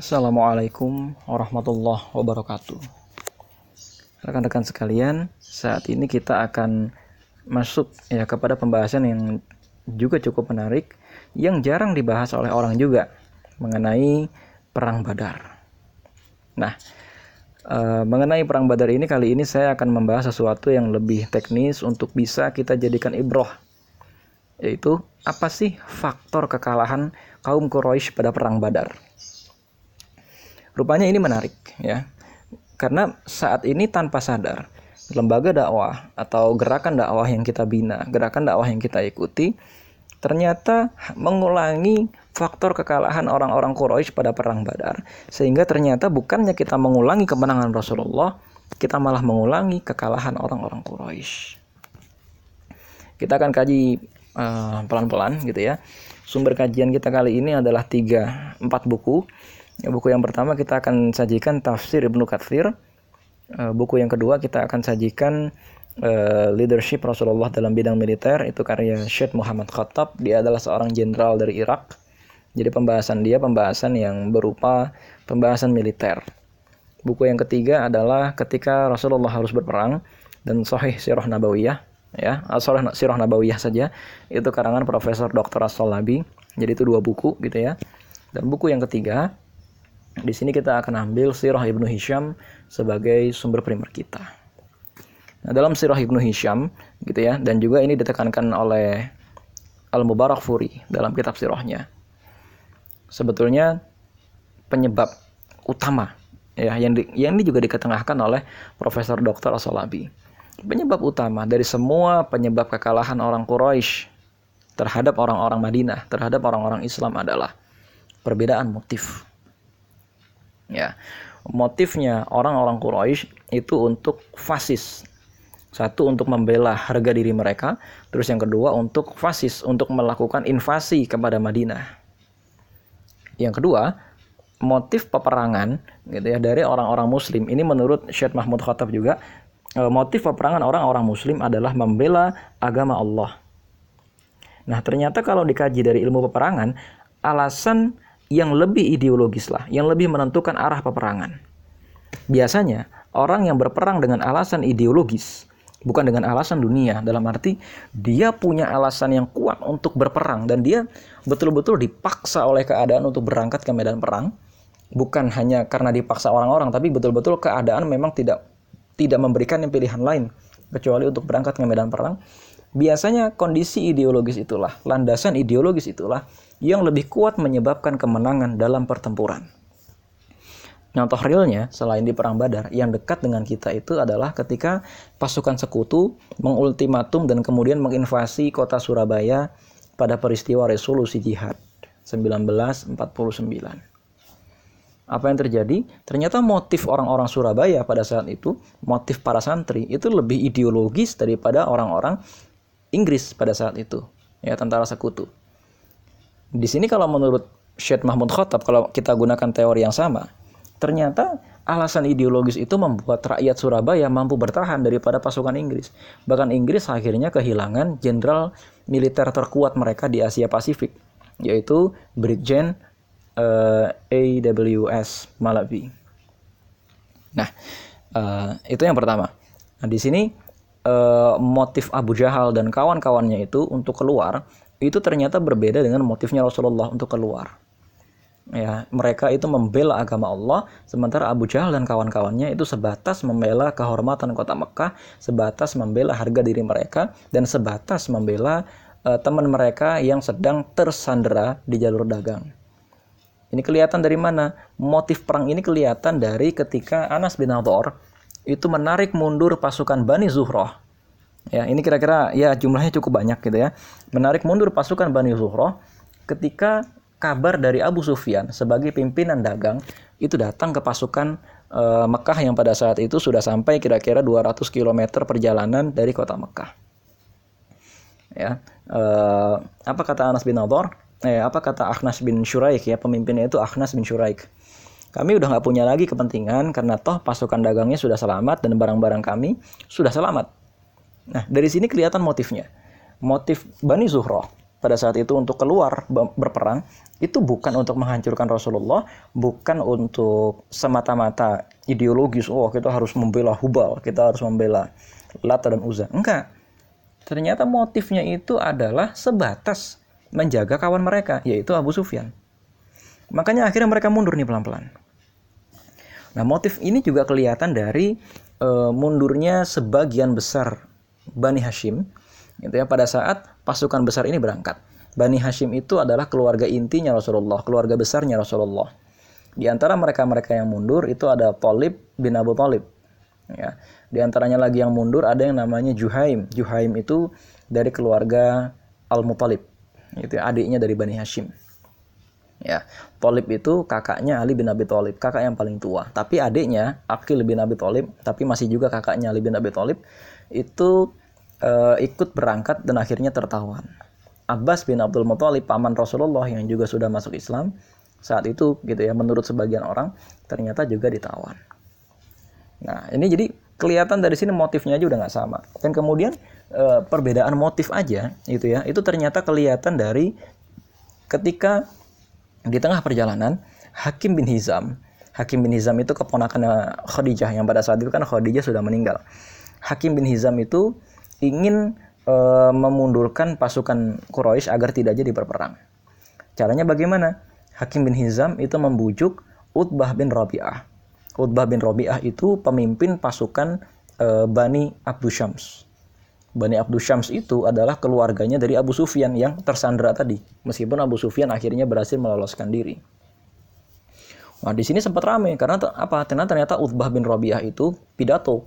Assalamualaikum warahmatullahi wabarakatuh. Rekan-rekan sekalian, saat ini kita akan masuk ya kepada pembahasan yang juga cukup menarik yang jarang dibahas oleh orang juga mengenai perang Badar. Nah, e, mengenai perang Badar ini kali ini saya akan membahas sesuatu yang lebih teknis untuk bisa kita jadikan ibroh yaitu apa sih faktor kekalahan kaum Quraisy pada perang Badar? Rupanya ini menarik ya. Karena saat ini tanpa sadar lembaga dakwah atau gerakan dakwah yang kita bina, gerakan dakwah yang kita ikuti ternyata mengulangi faktor kekalahan orang-orang Quraisy pada perang Badar sehingga ternyata bukannya kita mengulangi kemenangan Rasulullah, kita malah mengulangi kekalahan orang-orang Quraisy. Kita akan kaji eh, pelan-pelan uh, gitu ya. Sumber kajian kita kali ini adalah tiga empat buku Buku yang pertama kita akan sajikan tafsir Ibnu Katsir. Eh, buku yang kedua kita akan sajikan uh, leadership Rasulullah dalam bidang militer itu karya Syed Muhammad Khattab. Dia adalah seorang jenderal dari Irak. Jadi pembahasan dia pembahasan yang berupa pembahasan militer. Buku yang ketiga adalah ketika Rasulullah harus berperang dan Sahih Sirah Nabawiyah ya, Sahih Sirah Nabawiyah saja itu karangan Profesor Dr. As-Salabi. Jadi itu dua buku gitu ya. Dan buku yang ketiga di sini kita akan ambil Sirah Ibnu Hisham sebagai sumber primer kita. Nah, dalam Sirah Ibnu Hisham gitu ya, dan juga ini ditekankan oleh Al-Mubarak Furi dalam kitab sirahnya. Sebetulnya penyebab utama ya yang di, yang ini juga diketengahkan oleh Profesor Dr. Asolabi. Penyebab utama dari semua penyebab kekalahan orang Quraisy terhadap orang-orang Madinah, terhadap orang-orang Islam adalah perbedaan motif ya. Motifnya orang-orang Quraisy itu untuk fasis. Satu untuk membela harga diri mereka. Terus yang kedua untuk fasis untuk melakukan invasi kepada Madinah. Yang kedua motif peperangan gitu ya dari orang-orang muslim. Ini menurut Syed Mahmud Khattab juga e, motif peperangan orang-orang muslim adalah membela agama Allah. Nah ternyata kalau dikaji dari ilmu peperangan alasan yang lebih ideologis lah, yang lebih menentukan arah peperangan. Biasanya orang yang berperang dengan alasan ideologis, bukan dengan alasan dunia, dalam arti dia punya alasan yang kuat untuk berperang dan dia betul-betul dipaksa oleh keadaan untuk berangkat ke medan perang, bukan hanya karena dipaksa orang-orang, tapi betul-betul keadaan memang tidak tidak memberikan yang pilihan lain kecuali untuk berangkat ke medan perang. Biasanya kondisi ideologis itulah, landasan ideologis itulah yang lebih kuat menyebabkan kemenangan dalam pertempuran. Contoh realnya, selain di Perang Badar, yang dekat dengan kita itu adalah ketika pasukan sekutu mengultimatum dan kemudian menginvasi kota Surabaya pada peristiwa resolusi jihad 1949. Apa yang terjadi? Ternyata motif orang-orang Surabaya pada saat itu, motif para santri itu lebih ideologis daripada orang-orang Inggris pada saat itu, ya tentara sekutu. Di sini kalau menurut Syed Mahmud Khattab kalau kita gunakan teori yang sama, ternyata alasan ideologis itu membuat rakyat Surabaya mampu bertahan daripada pasukan Inggris. Bahkan Inggris akhirnya kehilangan jenderal militer terkuat mereka di Asia Pasifik, yaitu Brigjen uh, eh, AWS Malawi. Nah, uh, itu yang pertama. Nah, di sini uh, motif Abu Jahal dan kawan-kawannya itu untuk keluar itu ternyata berbeda dengan motifnya Rasulullah untuk keluar. Ya, mereka itu membela agama Allah, sementara Abu Jahal dan kawan-kawannya itu sebatas membela kehormatan kota Mekah, sebatas membela harga diri mereka, dan sebatas membela uh, teman mereka yang sedang tersandera di jalur dagang. Ini kelihatan dari mana? Motif perang ini kelihatan dari ketika Anas bin Nador itu menarik mundur pasukan Bani Zuhroh Ya, ini kira-kira ya jumlahnya cukup banyak gitu ya. Menarik mundur pasukan Bani Zuhroh ketika kabar dari Abu Sufyan sebagai pimpinan dagang itu datang ke pasukan e, Mekah yang pada saat itu sudah sampai kira-kira 200 km perjalanan dari kota Mekah. Ya, e, apa kata Anas bin Nador? Eh, apa kata Akhnas bin Shuraik ya pemimpinnya itu Akhnas bin Shuraik. Kami udah nggak punya lagi kepentingan karena toh pasukan dagangnya sudah selamat dan barang-barang kami sudah selamat. Nah, dari sini kelihatan motifnya. Motif Bani Zuhroh pada saat itu untuk keluar berperang itu bukan untuk menghancurkan Rasulullah, bukan untuk semata-mata ideologis, oh kita harus membela Hubal, kita harus membela Lata dan Uzza. Enggak. Ternyata motifnya itu adalah sebatas menjaga kawan mereka, yaitu Abu Sufyan. Makanya akhirnya mereka mundur nih pelan-pelan. Nah, motif ini juga kelihatan dari e, mundurnya sebagian besar Bani Hashim gitu ya pada saat pasukan besar ini berangkat. Bani Hashim itu adalah keluarga intinya Rasulullah, keluarga besarnya Rasulullah. Di antara mereka-mereka yang mundur itu ada Talib bin Abu Talib. Ya. Di antaranya lagi yang mundur ada yang namanya Juhaim. Juhaim itu dari keluarga Al-Muttalib. Itu ya, adiknya dari Bani Hashim. Ya, Tolib itu kakaknya Ali bin Abi Thalib, kakak yang paling tua. Tapi adiknya Akil bin Abi Thalib, tapi masih juga kakaknya Ali bin Abi Thalib, itu uh, ikut berangkat dan akhirnya tertawan. Abbas bin Abdul Muthalib, paman Rasulullah yang juga sudah masuk Islam, saat itu gitu ya, menurut sebagian orang ternyata juga ditawan. Nah, ini jadi kelihatan dari sini motifnya aja udah nggak sama. Dan kemudian uh, perbedaan motif aja itu ya, itu ternyata kelihatan dari ketika di tengah perjalanan, Hakim bin Hizam, Hakim bin Hizam itu keponakan Khadijah yang pada saat itu kan Khadijah sudah meninggal. Hakim bin Hizam itu ingin e, memundurkan pasukan Quraisy agar tidak jadi berperang. Caranya bagaimana? Hakim bin Hizam itu membujuk Utbah bin Rabi'ah. Utbah bin Rabi'ah itu pemimpin pasukan e, Bani Abdu Syams. Bani Abdul Syams itu adalah keluarganya dari Abu Sufyan yang tersandra tadi. Meskipun Abu Sufyan akhirnya berhasil meloloskan diri. Nah, di sini sempat ramai karena apa? Ternyata ternyata Utbah bin Rabi'ah itu pidato.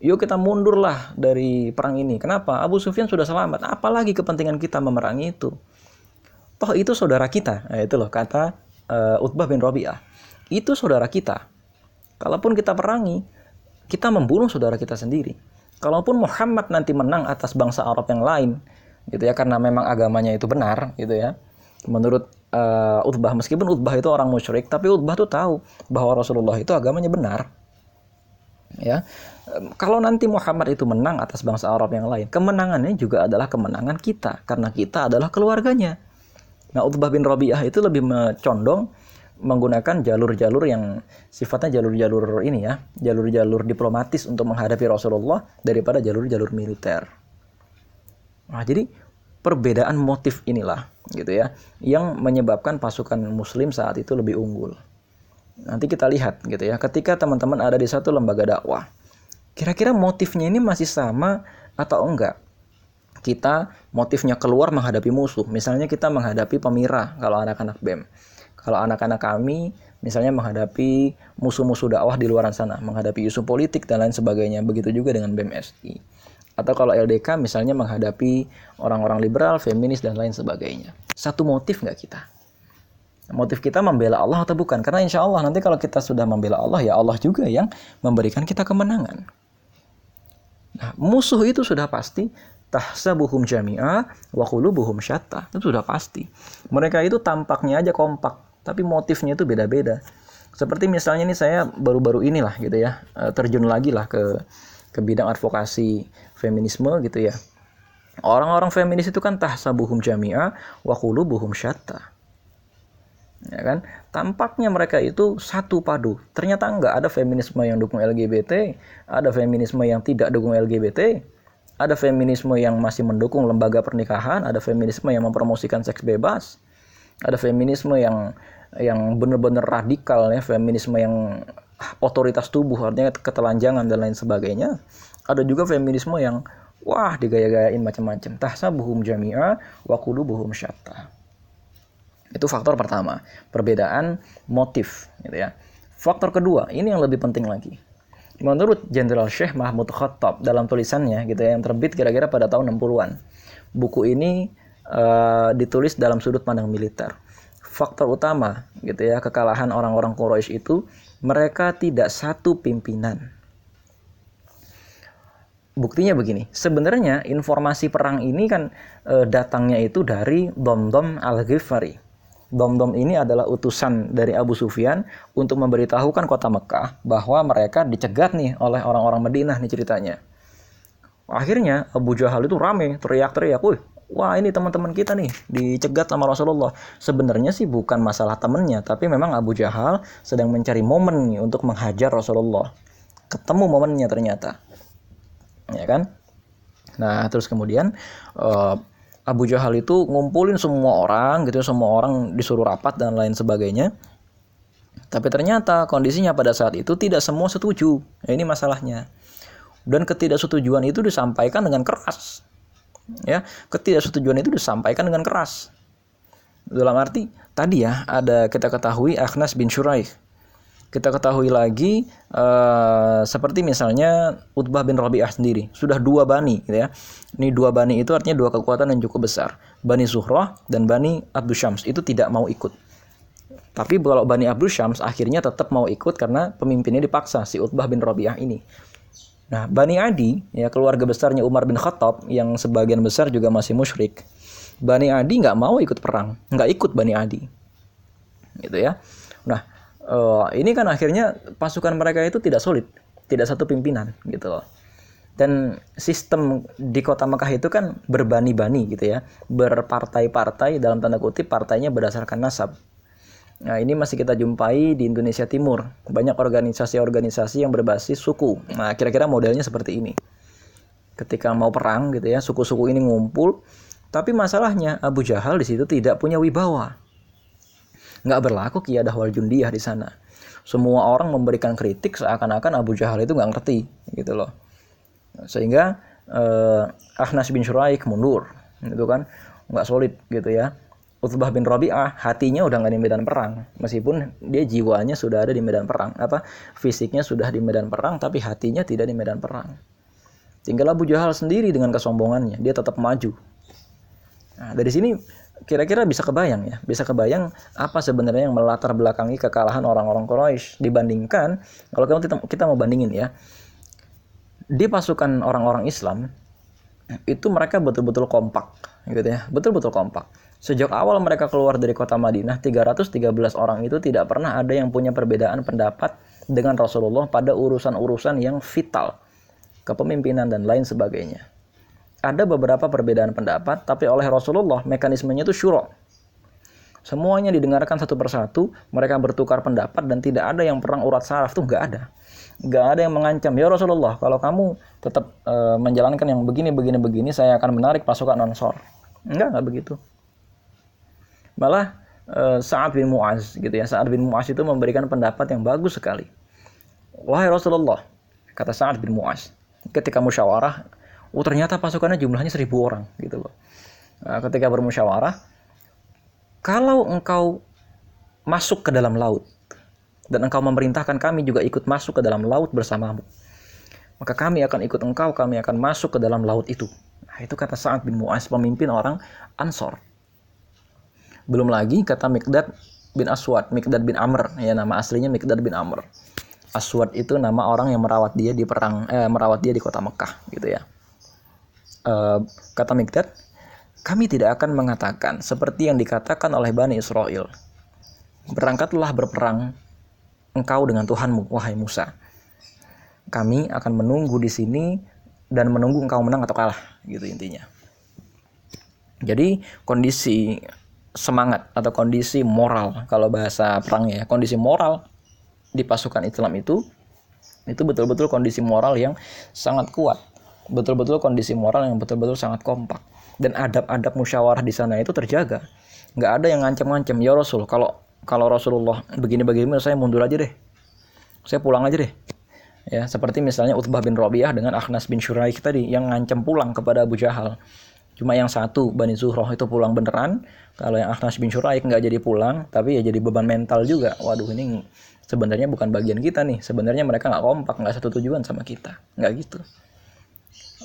Yuk kita mundurlah dari perang ini. Kenapa? Abu Sufyan sudah selamat. Apalagi kepentingan kita memerangi itu? Toh itu saudara kita. Nah, itu loh kata uh, Utbah bin Rabi'ah. Itu saudara kita. Kalaupun kita perangi, kita membunuh saudara kita sendiri kalaupun Muhammad nanti menang atas bangsa Arab yang lain gitu ya karena memang agamanya itu benar gitu ya menurut uh, Utbah meskipun Utbah itu orang musyrik tapi Utbah tuh tahu bahwa Rasulullah itu agamanya benar ya kalau nanti Muhammad itu menang atas bangsa Arab yang lain kemenangannya juga adalah kemenangan kita karena kita adalah keluarganya nah Utbah bin Rabi'ah itu lebih condong menggunakan jalur-jalur yang sifatnya jalur-jalur ini ya, jalur-jalur diplomatis untuk menghadapi Rasulullah daripada jalur-jalur militer. Nah, jadi perbedaan motif inilah gitu ya yang menyebabkan pasukan muslim saat itu lebih unggul. Nanti kita lihat gitu ya, ketika teman-teman ada di satu lembaga dakwah, kira-kira motifnya ini masih sama atau enggak? Kita motifnya keluar menghadapi musuh, misalnya kita menghadapi pemirah kalau anak-anak BEM kalau anak-anak kami misalnya menghadapi musuh-musuh dakwah di luar sana, menghadapi isu politik dan lain sebagainya. Begitu juga dengan BMSI. Atau kalau LDK misalnya menghadapi orang-orang liberal, feminis dan lain sebagainya. Satu motif nggak kita? Motif kita membela Allah atau bukan? Karena insya Allah nanti kalau kita sudah membela Allah, ya Allah juga yang memberikan kita kemenangan. Nah, musuh itu sudah pasti tahsabuhum jami'a wa qulubuhum syatta. Itu sudah pasti. Mereka itu tampaknya aja kompak, tapi motifnya itu beda-beda. Seperti misalnya ini saya baru-baru inilah gitu ya, eh, terjun lagi lah ke ke bidang advokasi feminisme gitu ya. Orang-orang feminis itu kan tahsabuhum jami'a wa qulubuhum syatta. Ya kan? Tampaknya mereka itu satu padu. Ternyata enggak ada feminisme yang dukung LGBT, ada feminisme yang tidak dukung LGBT, ada feminisme yang masih mendukung lembaga pernikahan, ada feminisme yang mempromosikan seks bebas, ada feminisme yang yang benar-benar radikal ya feminisme yang otoritas tubuh artinya ketelanjangan dan lain sebagainya ada juga feminisme yang wah digaya-gayain macam-macam tahsabuhum jami'a wa qulubuhum syatta itu faktor pertama perbedaan motif gitu ya faktor kedua ini yang lebih penting lagi menurut Jenderal Syekh Mahmud Khattab dalam tulisannya gitu ya yang terbit kira-kira pada tahun 60-an buku ini uh, ditulis dalam sudut pandang militer faktor utama gitu ya kekalahan orang-orang Quraisy itu mereka tidak satu pimpinan. Buktinya begini, sebenarnya informasi perang ini kan e, datangnya itu dari Domdom Al-Ghifari. Domdom ini adalah utusan dari Abu Sufyan untuk memberitahukan kota Mekah bahwa mereka dicegat nih oleh orang-orang Madinah nih ceritanya. Akhirnya Abu Jahal itu rame, teriak-teriak, "Wih, wah ini teman-teman kita nih dicegat sama Rasulullah. Sebenarnya sih bukan masalah temennya, tapi memang Abu Jahal sedang mencari momen nih untuk menghajar Rasulullah. Ketemu momennya ternyata, ya kan? Nah terus kemudian uh, Abu Jahal itu ngumpulin semua orang gitu, semua orang disuruh rapat dan lain sebagainya. Tapi ternyata kondisinya pada saat itu tidak semua setuju. Nah, ini masalahnya. Dan ketidaksetujuan itu disampaikan dengan keras ya ketidaksetujuan itu disampaikan dengan keras dalam arti tadi ya ada kita ketahui Akhnas bin Shuraih kita ketahui lagi uh, seperti misalnya Utbah bin Rabi'ah sendiri. Sudah dua bani gitu ya. Ini dua bani itu artinya dua kekuatan yang cukup besar. Bani Zuhrah dan Bani Abdul Syams itu tidak mau ikut. Tapi kalau Bani Abdul Syams akhirnya tetap mau ikut karena pemimpinnya dipaksa si Utbah bin Rabi'ah ini. Nah, Bani Adi, ya keluarga besarnya Umar bin Khattab yang sebagian besar juga masih musyrik. Bani Adi nggak mau ikut perang, nggak ikut Bani Adi, gitu ya. Nah, uh, ini kan akhirnya pasukan mereka itu tidak solid, tidak satu pimpinan, gitu loh. Dan sistem di kota Mekah itu kan berbani-bani gitu ya, berpartai-partai dalam tanda kutip partainya berdasarkan nasab. Nah, ini masih kita jumpai di Indonesia Timur. Banyak organisasi-organisasi yang berbasis suku. Nah, kira-kira modelnya seperti ini. Ketika mau perang gitu ya, suku-suku ini ngumpul, tapi masalahnya Abu Jahal di situ tidak punya wibawa. Nggak berlaku kiadah wal jundiyah di sana. Semua orang memberikan kritik seakan-akan Abu Jahal itu nggak ngerti gitu loh. Sehingga eh, Ahnas bin Shuraik mundur gitu kan. Nggak solid gitu ya. Utbah bin Rabi'ah hatinya udah nggak di medan perang. Meskipun dia jiwanya sudah ada di medan perang. Apa? Fisiknya sudah di medan perang tapi hatinya tidak di medan perang. Tinggal Abu Jahal sendiri dengan kesombongannya. Dia tetap maju. Nah, dari sini kira-kira bisa kebayang ya bisa kebayang apa sebenarnya yang melatar belakangi kekalahan orang-orang Quraisy dibandingkan kalau kita kita mau bandingin ya di pasukan orang-orang Islam itu mereka betul-betul kompak gitu ya betul-betul kompak Sejak awal mereka keluar dari kota Madinah, 313 orang itu tidak pernah ada yang punya perbedaan pendapat dengan Rasulullah pada urusan-urusan yang vital, kepemimpinan dan lain sebagainya. Ada beberapa perbedaan pendapat, tapi oleh Rasulullah mekanismenya itu syuro. Semuanya didengarkan satu persatu, mereka bertukar pendapat dan tidak ada yang perang urat saraf tuh nggak ada. Nggak ada yang mengancam, ya Rasulullah, kalau kamu tetap e, menjalankan yang begini, begini, begini, saya akan menarik pasukan Ansor. Enggak, enggak begitu Malah uh, Sa'ad bin Mu'az gitu ya. Sa'ad bin Mu'az itu memberikan pendapat yang bagus sekali. Wahai Rasulullah, kata Sa'ad bin Mu'az, ketika musyawarah, oh ternyata pasukannya jumlahnya seribu orang gitu loh. Nah, ketika bermusyawarah, kalau engkau masuk ke dalam laut dan engkau memerintahkan kami juga ikut masuk ke dalam laut bersamamu, maka kami akan ikut engkau, kami akan masuk ke dalam laut itu. Nah, itu kata Sa'ad bin Mu'az, pemimpin orang Ansor. Belum lagi kata Mikdad bin Aswad, Mikdad bin Amr, ya nama aslinya Mikdad bin Amr. Aswad itu nama orang yang merawat dia di perang eh, merawat dia di kota Mekah gitu ya. Uh, kata Mikdad, kami tidak akan mengatakan seperti yang dikatakan oleh Bani Israel. Berangkatlah berperang engkau dengan Tuhanmu, wahai Musa. Kami akan menunggu di sini dan menunggu engkau menang atau kalah, gitu intinya. Jadi kondisi semangat atau kondisi moral kalau bahasa perangnya ya kondisi moral di pasukan Islam itu itu betul-betul kondisi moral yang sangat kuat betul-betul kondisi moral yang betul-betul sangat kompak dan adab-adab musyawarah di sana itu terjaga nggak ada yang ngancam-ngancam ya Rasul kalau kalau Rasulullah begini-begini saya mundur aja deh saya pulang aja deh ya seperti misalnya Utbah bin Rabi'ah dengan Akhnas bin Shuraik tadi yang ngancam pulang kepada Abu Jahal Cuma yang satu Bani Zuhroh itu pulang beneran. Kalau yang Akhnas bin Syuraik nggak jadi pulang, tapi ya jadi beban mental juga. Waduh ini sebenarnya bukan bagian kita nih. Sebenarnya mereka nggak kompak, nggak satu tujuan sama kita. Nggak gitu.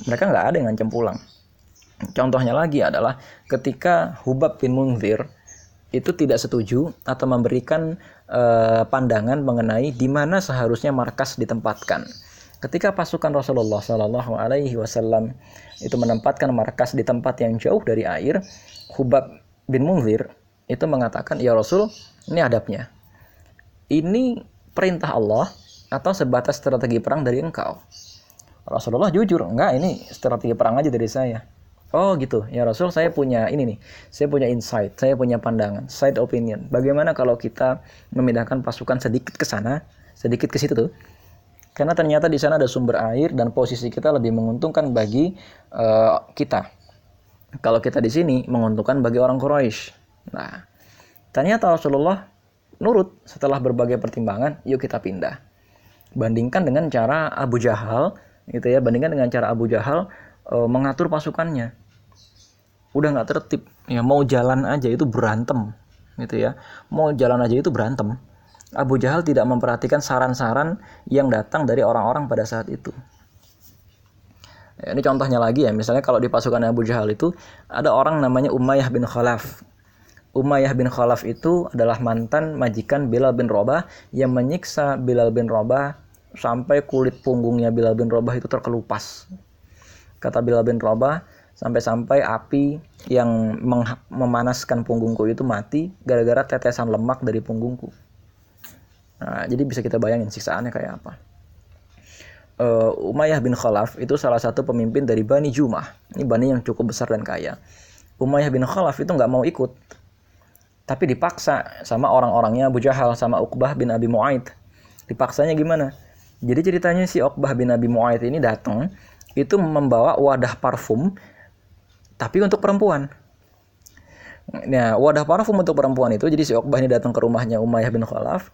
Mereka nggak ada yang ngancam pulang. Contohnya lagi adalah ketika Hubab bin Munzir itu tidak setuju atau memberikan uh, pandangan mengenai di mana seharusnya markas ditempatkan Ketika pasukan Rasulullah Shallallahu Alaihi Wasallam itu menempatkan markas di tempat yang jauh dari air, Hubab bin Munzir itu mengatakan, ya Rasul, ini adabnya. Ini perintah Allah atau sebatas strategi perang dari engkau? Rasulullah jujur, enggak ini strategi perang aja dari saya. Oh gitu, ya Rasul saya punya ini nih, saya punya insight, saya punya pandangan, side opinion. Bagaimana kalau kita memindahkan pasukan sedikit ke sana, sedikit ke situ tuh? Karena ternyata di sana ada sumber air dan posisi kita lebih menguntungkan bagi uh, kita. Kalau kita di sini menguntungkan bagi orang Quraisy. Nah, ternyata Rasulullah nurut setelah berbagai pertimbangan, yuk kita pindah. Bandingkan dengan cara Abu Jahal, gitu ya, bandingkan dengan cara Abu Jahal uh, mengatur pasukannya. Udah nggak tertib ya mau jalan aja itu berantem gitu ya. Mau jalan aja itu berantem. Abu Jahal tidak memperhatikan saran-saran yang datang dari orang-orang pada saat itu. Ya, ini contohnya lagi ya misalnya kalau di pasukan Abu Jahal itu ada orang namanya Umayyah bin Khalaf. Umayyah bin Khalaf itu adalah mantan majikan Bilal bin Robah yang menyiksa Bilal bin Robah sampai kulit punggungnya Bilal bin Robah itu terkelupas kata Bilal bin Rabah sampai-sampai api yang memanaskan punggungku itu mati gara-gara tetesan lemak dari punggungku. Nah, jadi bisa kita bayangin siksaannya kayak apa. Uh, Umayyah bin Khalaf itu salah satu pemimpin dari Bani Jumah. Ini Bani yang cukup besar dan kaya. Umayyah bin Khalaf itu nggak mau ikut. Tapi dipaksa sama orang-orangnya Abu Jahal sama Uqbah bin Abi Mu'aid. Dipaksanya gimana? Jadi ceritanya si Uqbah bin Abi Mu'aid ini datang itu membawa wadah parfum tapi untuk perempuan. Nah, wadah parfum untuk perempuan itu jadi si Uqbah ini datang ke rumahnya Umayyah bin Khalaf.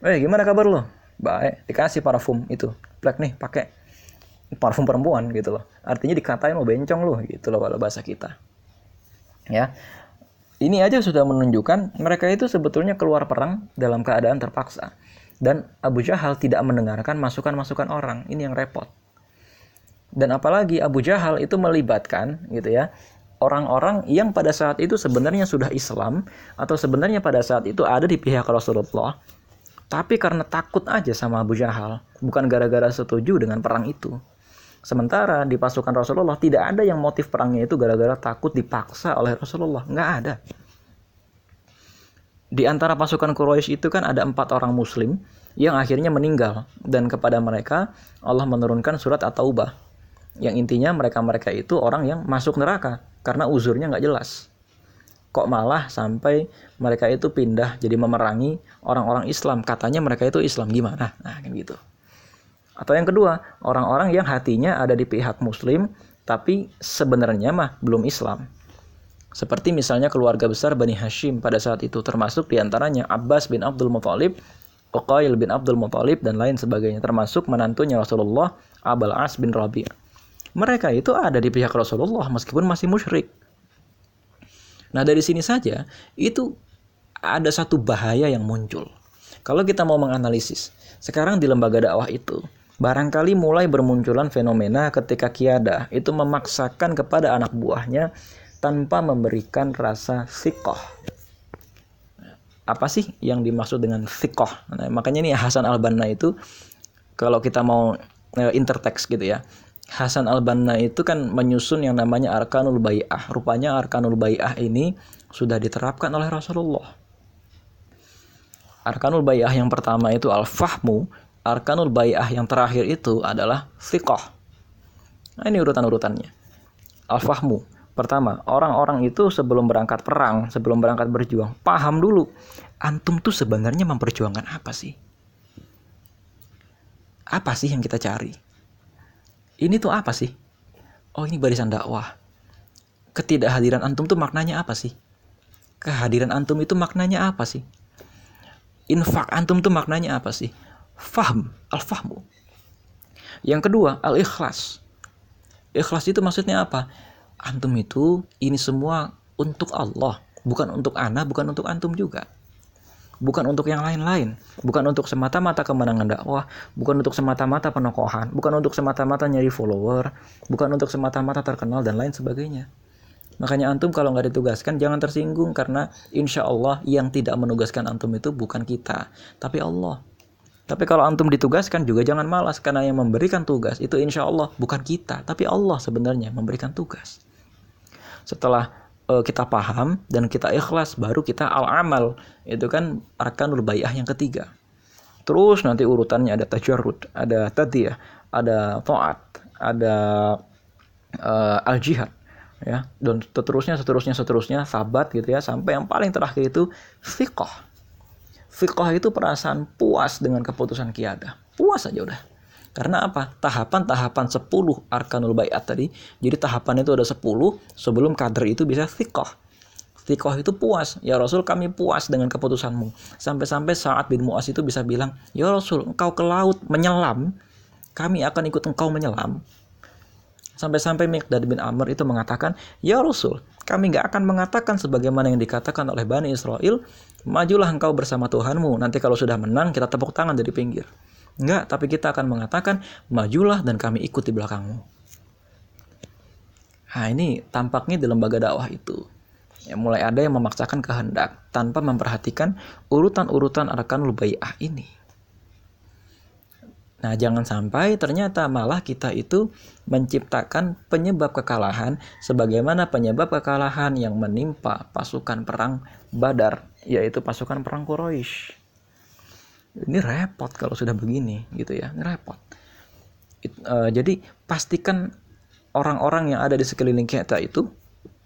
"Eh, gimana kabar lo?" "Baik." Dikasih parfum itu. Plek nih, pakai parfum perempuan gitu loh. Artinya dikatain lo bencong lo gitu loh kalau bahasa kita. Ya. Ini aja sudah menunjukkan mereka itu sebetulnya keluar perang dalam keadaan terpaksa. Dan Abu Jahal tidak mendengarkan masukan-masukan orang. Ini yang repot. Dan apalagi Abu Jahal itu melibatkan gitu ya orang-orang yang pada saat itu sebenarnya sudah Islam atau sebenarnya pada saat itu ada di pihak Rasulullah tapi karena takut aja sama Abu Jahal bukan gara-gara setuju dengan perang itu sementara di pasukan Rasulullah tidak ada yang motif perangnya itu gara-gara takut dipaksa oleh Rasulullah nggak ada di antara pasukan Quraisy itu kan ada empat orang Muslim yang akhirnya meninggal dan kepada mereka Allah menurunkan surat At-Taubah yang intinya mereka-mereka itu orang yang masuk neraka karena uzurnya nggak jelas. Kok malah sampai mereka itu pindah jadi memerangi orang-orang Islam. Katanya mereka itu Islam gimana? Nah, kan gitu. Atau yang kedua, orang-orang yang hatinya ada di pihak Muslim tapi sebenarnya mah belum Islam. Seperti misalnya keluarga besar Bani Hashim pada saat itu termasuk di antaranya Abbas bin Abdul Muthalib, Uqail bin Abdul Muthalib dan lain sebagainya termasuk menantunya Rasulullah Abul As bin Rabi' mereka itu ada di pihak Rasulullah meskipun masih musyrik. Nah dari sini saja itu ada satu bahaya yang muncul. Kalau kita mau menganalisis, sekarang di lembaga dakwah itu barangkali mulai bermunculan fenomena ketika kiada itu memaksakan kepada anak buahnya tanpa memberikan rasa sikoh. Apa sih yang dimaksud dengan sikoh? Nah, makanya nih Hasan al-Banna itu kalau kita mau eh, intertext gitu ya Hasan al-Banna itu kan menyusun yang namanya Arkanul Bai'ah. Rupanya Arkanul Bai'ah ini sudah diterapkan oleh Rasulullah. Arkanul Bai'ah yang pertama itu al-fahmu, Arkanul Bai'ah yang terakhir itu adalah fiqh. Nah, ini urutan-urutannya. Al-fahmu, pertama, orang-orang itu sebelum berangkat perang, sebelum berangkat berjuang, paham dulu, antum tuh sebenarnya memperjuangkan apa sih? Apa sih yang kita cari? ini tuh apa sih? Oh ini barisan dakwah. Ketidakhadiran antum tuh maknanya apa sih? Kehadiran antum itu maknanya apa sih? Infak antum tuh maknanya apa sih? Faham, al-fahmu. Yang kedua, al-ikhlas. Ikhlas itu maksudnya apa? Antum itu ini semua untuk Allah, bukan untuk ana, bukan untuk antum juga. Bukan untuk yang lain-lain, bukan untuk semata-mata kemenangan dakwah, bukan untuk semata-mata penokohan, bukan untuk semata-mata nyari follower, bukan untuk semata-mata terkenal dan lain sebagainya. Makanya antum kalau nggak ditugaskan jangan tersinggung. Karena insya Allah yang tidak menugaskan antum itu bukan kita, tapi Allah. Tapi kalau antum ditugaskan juga jangan malas. Karena yang memberikan tugas itu insya Allah bukan kita, tapi Allah sebenarnya memberikan tugas. Setelah uh, kita paham dan kita ikhlas baru kita al amal itu kan arkanul bayah yang ketiga. Terus nanti urutannya ada tajarrud ada tadiyah ada taat ada uh, al jihad ya. Dan seterusnya seterusnya seterusnya sabat gitu ya sampai yang paling terakhir itu fiqh fiqh itu perasaan puas dengan keputusan kiadah. Puas aja udah karena apa tahapan-tahapan 10 arkanul bayat tadi jadi tahapan itu ada 10 sebelum kader itu bisa fiqh Fiqh itu puas. Ya Rasul kami puas dengan keputusanmu. Sampai-sampai saat bin Mu'az itu bisa bilang, Ya Rasul engkau ke laut menyelam, kami akan ikut engkau menyelam. Sampai-sampai Miqdad bin Amr itu mengatakan, Ya Rasul, kami nggak akan mengatakan sebagaimana yang dikatakan oleh Bani Israel, majulah engkau bersama Tuhanmu, nanti kalau sudah menang kita tepuk tangan dari pinggir. Enggak, tapi kita akan mengatakan, majulah dan kami ikut di belakangmu. Nah ini tampaknya di lembaga dakwah itu. Ya, mulai ada yang memaksakan kehendak tanpa memperhatikan urutan-urutan arkanul bai'ah ini. Nah, jangan sampai ternyata malah kita itu menciptakan penyebab kekalahan sebagaimana penyebab kekalahan yang menimpa pasukan perang Badar, yaitu pasukan perang Quraisy. Ini repot kalau sudah begini gitu ya, repot. It, uh, jadi pastikan orang-orang yang ada di sekeliling kita itu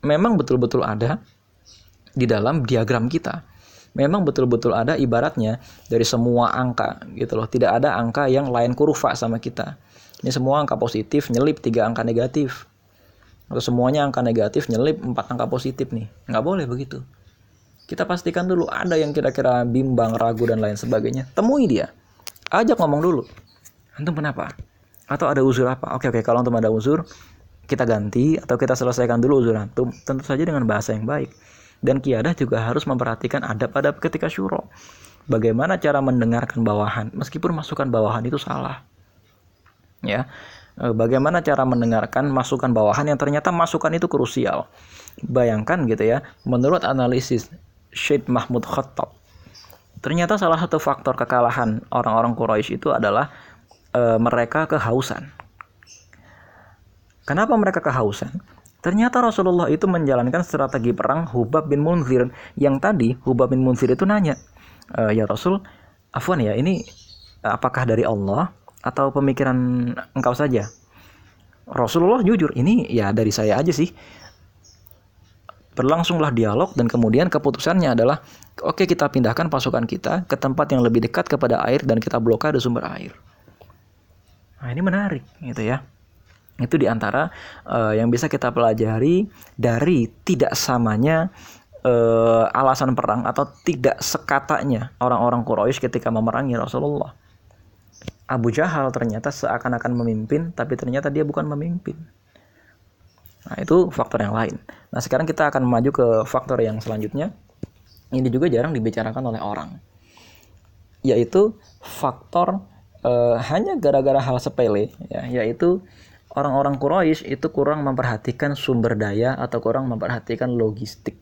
memang betul-betul ada di dalam diagram kita memang betul-betul ada ibaratnya dari semua angka gitu loh. Tidak ada angka yang lain kurva sama kita. Ini semua angka positif nyelip tiga angka negatif. Atau semuanya angka negatif nyelip empat angka positif nih. Nggak boleh begitu. Kita pastikan dulu ada yang kira-kira bimbang, ragu dan lain sebagainya. Temui dia. Ajak ngomong dulu. Antum kenapa? Atau ada uzur apa? Oke oke kalau antum ada uzur kita ganti atau kita selesaikan dulu uzur antum tentu saja dengan bahasa yang baik dan kiadah juga harus memperhatikan adab-adab ketika syuro. Bagaimana cara mendengarkan bawahan, meskipun masukan bawahan itu salah. Ya, e, bagaimana cara mendengarkan masukan bawahan yang ternyata masukan itu krusial. Bayangkan gitu ya, menurut analisis Syed Mahmud Khattab, ternyata salah satu faktor kekalahan orang-orang Quraisy itu adalah e, mereka kehausan. Kenapa mereka kehausan? Ternyata Rasulullah itu menjalankan strategi perang Hubab bin Munzir yang tadi Hubab bin Munzir itu nanya, e, ya Rasul, afwan ya ini apakah dari Allah atau pemikiran engkau saja? Rasulullah jujur, ini ya dari saya aja sih. Berlangsunglah dialog dan kemudian keputusannya adalah oke okay, kita pindahkan pasukan kita ke tempat yang lebih dekat kepada air dan kita blokade sumber air. Nah, ini menarik gitu ya. Itu di antara uh, yang bisa kita pelajari dari tidak samanya uh, alasan perang atau tidak sekatanya orang-orang Quraisy ketika memerangi Rasulullah. Abu Jahal ternyata seakan-akan memimpin, tapi ternyata dia bukan memimpin. Nah, itu faktor yang lain. Nah, sekarang kita akan maju ke faktor yang selanjutnya. Ini juga jarang dibicarakan oleh orang. Yaitu faktor uh, hanya gara-gara hal sepele, ya, yaitu orang-orang Quraisy itu kurang memperhatikan sumber daya atau kurang memperhatikan logistik.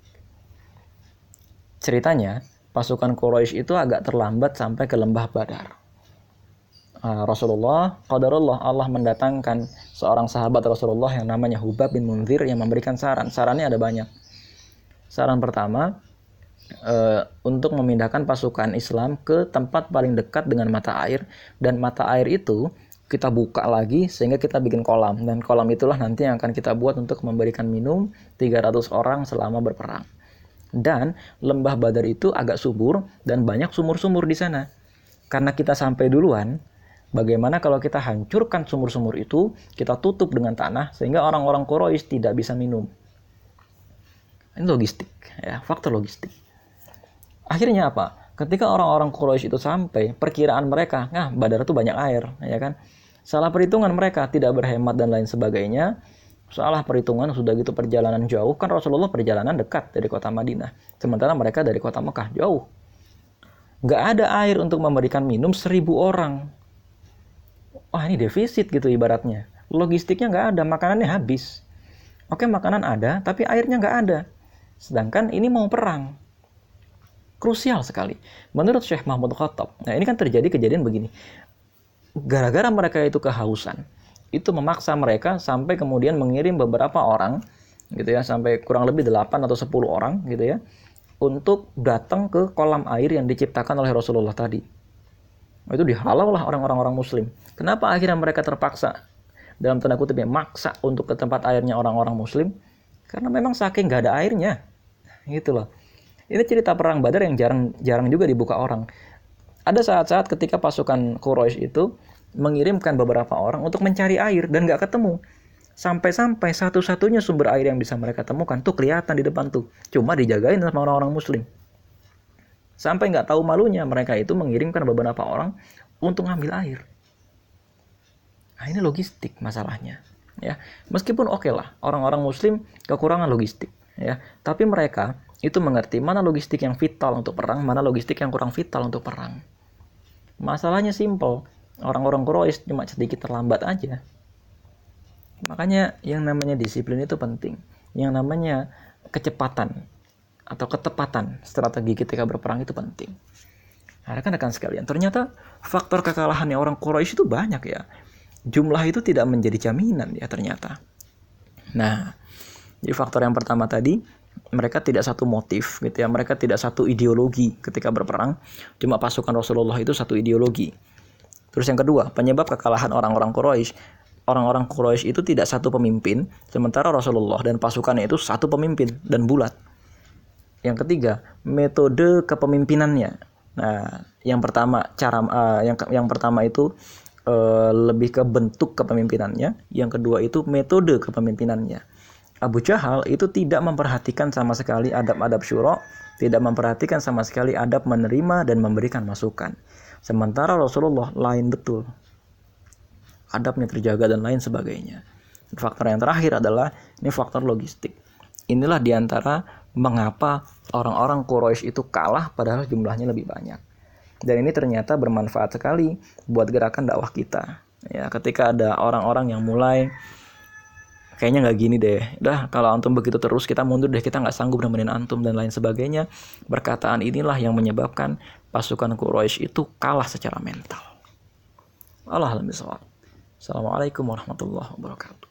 Ceritanya, pasukan Quraisy itu agak terlambat sampai ke lembah Badar. Uh, Rasulullah, qadarullah Allah mendatangkan seorang sahabat Rasulullah yang namanya Hubab bin Munzir yang memberikan saran. Sarannya ada banyak. Saran pertama, uh, untuk memindahkan pasukan Islam ke tempat paling dekat dengan mata air dan mata air itu kita buka lagi sehingga kita bikin kolam dan kolam itulah nanti yang akan kita buat untuk memberikan minum 300 orang selama berperang. Dan lembah Badar itu agak subur dan banyak sumur-sumur di sana. Karena kita sampai duluan, bagaimana kalau kita hancurkan sumur-sumur itu, kita tutup dengan tanah sehingga orang-orang Quraisy tidak bisa minum. Ini logistik, ya, faktor logistik. Akhirnya apa? Ketika orang-orang Quraisy itu sampai, perkiraan mereka, nah Badar itu banyak air, ya kan? Salah perhitungan mereka tidak berhemat dan lain sebagainya. Salah perhitungan sudah gitu perjalanan jauh kan Rasulullah perjalanan dekat dari kota Madinah. Sementara mereka dari kota Mekah jauh. Gak ada air untuk memberikan minum seribu orang. Wah ini defisit gitu ibaratnya. Logistiknya nggak ada, makanannya habis. Oke makanan ada, tapi airnya nggak ada. Sedangkan ini mau perang. Krusial sekali. Menurut Syekh Mahmud Khattab. Nah ini kan terjadi kejadian begini gara-gara mereka itu kehausan, itu memaksa mereka sampai kemudian mengirim beberapa orang gitu ya sampai kurang lebih 8 atau 10 orang gitu ya untuk datang ke kolam air yang diciptakan oleh Rasulullah tadi. Itu dihalau lah orang-orang orang muslim. Kenapa akhirnya mereka terpaksa dalam tanda kutip ya maksa untuk ke tempat airnya orang-orang muslim? Karena memang saking nggak ada airnya. Gitu loh. Ini cerita perang Badar yang jarang jarang juga dibuka orang. Ada saat-saat ketika pasukan Quraisy itu mengirimkan beberapa orang untuk mencari air dan nggak ketemu. Sampai-sampai satu-satunya sumber air yang bisa mereka temukan tuh kelihatan di depan tuh. Cuma dijagain sama orang-orang muslim. Sampai nggak tahu malunya mereka itu mengirimkan beberapa orang untuk ngambil air. Nah ini logistik masalahnya. Ya, meskipun oke okay lah orang-orang Muslim kekurangan logistik, ya, tapi mereka itu mengerti mana logistik yang vital untuk perang, mana logistik yang kurang vital untuk perang. Masalahnya simple, orang-orang Quraisy cuma sedikit terlambat aja. Makanya yang namanya disiplin itu penting. Yang namanya kecepatan atau ketepatan strategi ketika berperang itu penting. Nah, rekan-rekan sekalian, ternyata faktor kekalahannya orang Quraisy itu banyak ya. Jumlah itu tidak menjadi jaminan ya ternyata. Nah, jadi faktor yang pertama tadi, mereka tidak satu motif gitu ya, mereka tidak satu ideologi ketika berperang. Cuma pasukan Rasulullah itu satu ideologi. Terus yang kedua, penyebab kekalahan orang-orang Quraisy orang-orang Quraisy itu tidak satu pemimpin, sementara Rasulullah dan pasukannya itu satu pemimpin dan bulat. Yang ketiga, metode kepemimpinannya. Nah, yang pertama cara uh, yang yang pertama itu uh, lebih ke bentuk kepemimpinannya, yang kedua itu metode kepemimpinannya. Abu Jahal itu tidak memperhatikan sama sekali adab-adab syuro, tidak memperhatikan sama sekali adab menerima dan memberikan masukan. Sementara Rasulullah lain betul. Adabnya terjaga dan lain sebagainya. Faktor yang terakhir adalah ini faktor logistik. Inilah di antara mengapa orang-orang Quraisy itu kalah padahal jumlahnya lebih banyak. Dan ini ternyata bermanfaat sekali buat gerakan dakwah kita. Ya, ketika ada orang-orang yang mulai kayaknya nggak gini deh. Udah kalau antum begitu terus kita mundur deh kita nggak sanggup nemenin antum dan lain sebagainya. Perkataan inilah yang menyebabkan pasukan Quraisy itu kalah secara mental. Allah Assalamualaikum warahmatullahi wabarakatuh.